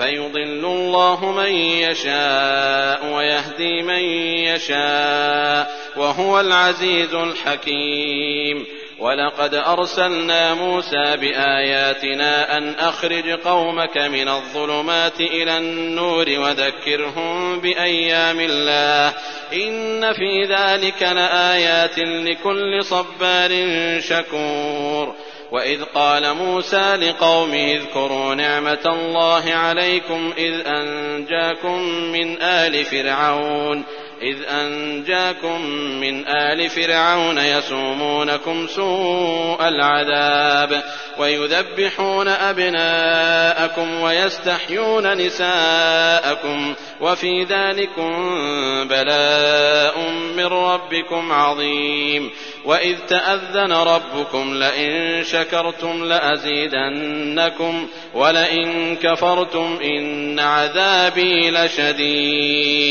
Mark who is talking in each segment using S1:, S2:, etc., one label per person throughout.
S1: فيضل الله من يشاء ويهدي من يشاء وهو العزيز الحكيم. ولقد أرسلنا موسى بآياتنا أن أخرج قومك من الظلمات إلى النور وذكرهم بأيام الله. إن في ذلك لآيات لكل صبار شكور. وإذ قال موسى لقومه اذكروا نعمة الله عليكم إذ أنجاكم من آل فرعون إذ أنجاكم من آل فرعون يسومونكم سوء العذاب ويذبحون أبناءكم ويستحيون نساءكم وفي ذلكم بلاء من ربكم عظيم وإذ تأذن ربكم لئن شكرتم لأزيدنكم ولئن كفرتم إن عذابي لشديد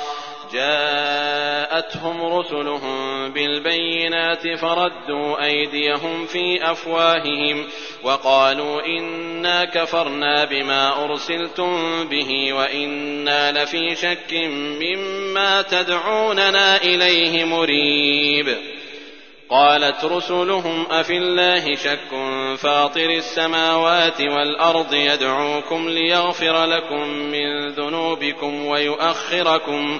S1: جاءتهم رسلهم بالبينات فردوا أيديهم في أفواههم وقالوا إنا كفرنا بما أرسلتم به وإنا لفي شك مما تدعوننا إليه مريب. قالت رسلهم أفي الله شك فاطر السماوات والأرض يدعوكم ليغفر لكم من ذنوبكم ويؤخركم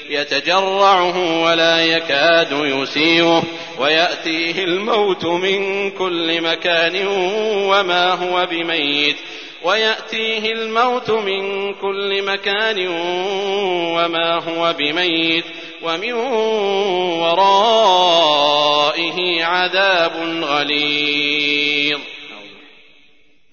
S1: يتجرعه ولا يكاد يسيغه ويأتيه الموت من كل مكان وما هو بميت ويأتيه الموت من كل مكان وما هو بميت ومن ورائه عذاب غليظ.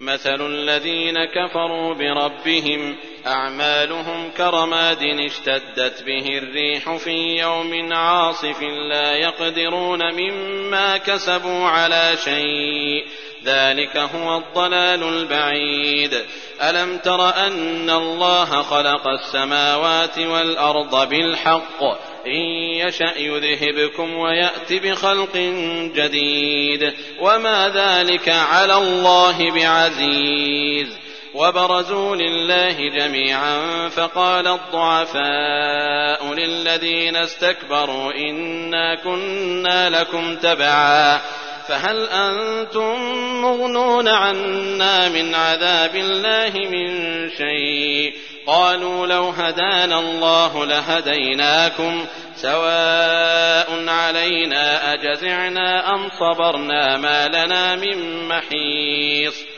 S1: مثل الذين كفروا بربهم أعمالهم كرماد اشتدت به الريح في يوم عاصف لا يقدرون مما كسبوا على شيء. ذلك هو الضلال البعيد. ألم تر أن الله خلق السماوات والأرض بالحق؟ إن يشأ يذهبكم ويأت بخلق جديد. وما ذلك على الله بعزيز. وبرزوا لله جميعا فقال الضعفاء للذين استكبروا إنا كنا لكم تبعا فهل أنتم مغنون عنا من عذاب الله من شيء قالوا لو هدانا الله لهديناكم سواء علينا أجزعنا أم صبرنا ما لنا من محيص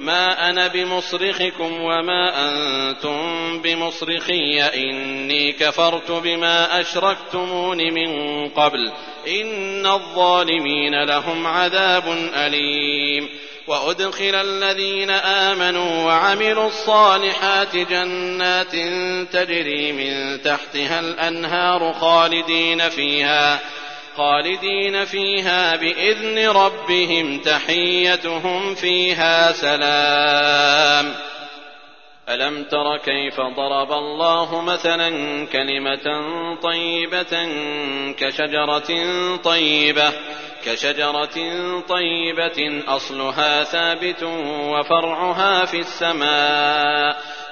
S1: ما أنا بمصرخكم وما أنتم بمصرخي. إني كفرت بما أشركتمون من قبل. إن الظالمين لهم عذاب أليم. وأدخل الذين آمنوا وعملوا الصالحات جنات تجري من تحتها الأنهار خالدين فيها. خالدين فيها بإذن ربهم تحيتهم فيها سلام. ألم تر كيف ضرب الله مثلا كلمة طيبة كشجرة طيبة كشجرة طيبة أصلها ثابت وفرعها في السماء.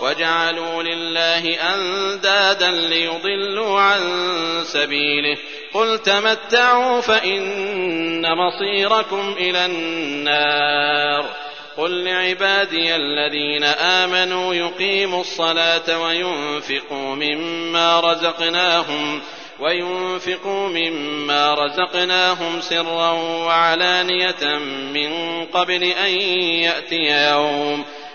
S1: وجعلوا لله أندادا ليضلوا عن سبيله قل تمتعوا فإن مصيركم إلى النار قل لعبادي الذين آمنوا يقيموا الصلاة وينفقوا مما رزقناهم وينفقوا مما رزقناهم سرا وعلانية من قبل أن يأتي يوم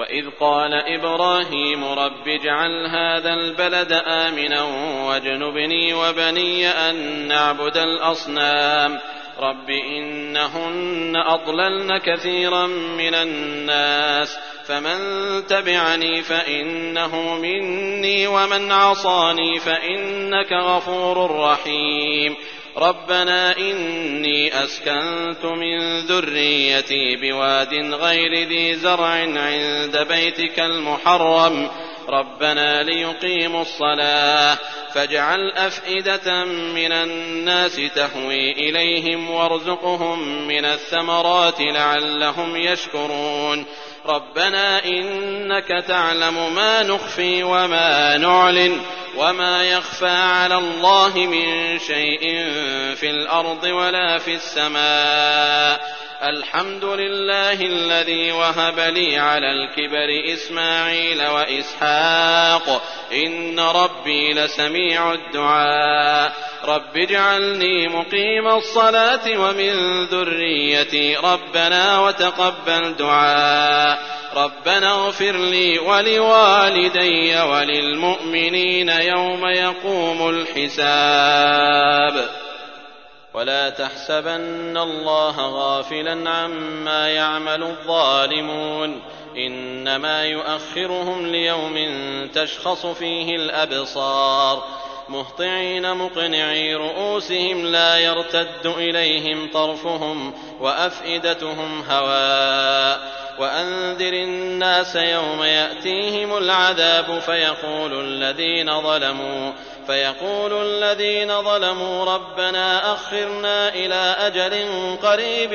S1: وإذ قال إبراهيم رب اجعل هذا البلد آمنا واجنبني وبني أن نعبد الأصنام رب إنهن أضللن كثيرا من الناس فمن تبعني فإنه مني ومن عصاني فإنك غفور رحيم ربنا إني أسكنت من ذريتي بواد غير ذي زرع عند بيتك المحرم. ربنا ليقيموا الصلاة فاجعل أفئدة من الناس تهوي إليهم وارزقهم من الثمرات لعلهم يشكرون. ربنا إنك تعلم ما نخفي وما نعلن. وما يخفى على الله من شيء في الأرض ولا في السماء الحمد لله الذي وهب لي على الكبر إسماعيل وإسحاق إن ربي لسميع الدعاء رب اجعلني مقيم الصلاة ومن ذريتي ربنا وتقبل دعاء ربنا اغفر لي ولوالدي وللمؤمنين يوم يقوم الحساب ولا تحسبن الله غافلا عما يعمل الظالمون انما يؤخرهم ليوم تشخص فيه الابصار مهطعين مقنعي رؤوسهم لا يرتد اليهم طرفهم وافئدتهم هواء وأنذر الناس يوم يأتيهم العذاب فيقول الذين ظلموا فيقول الذين ظلموا ربنا أخرنا إلى أجل قريب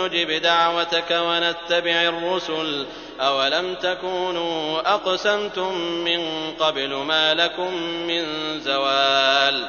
S1: نجب دعوتك ونتبع الرسل أولم تكونوا أقسمتم من قبل ما لكم من زوال؟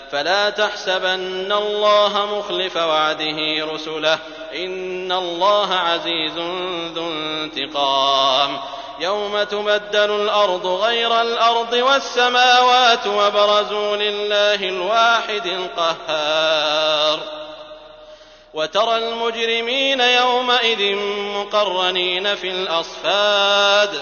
S1: فلا تحسبن الله مخلف وعده رسله. إن الله عزيز ذو انتقام. يوم تبدل الأرض غير الأرض والسماوات وبرزوا لله الواحد القهار. وترى المجرمين يومئذ مقرنين في الأصفاد.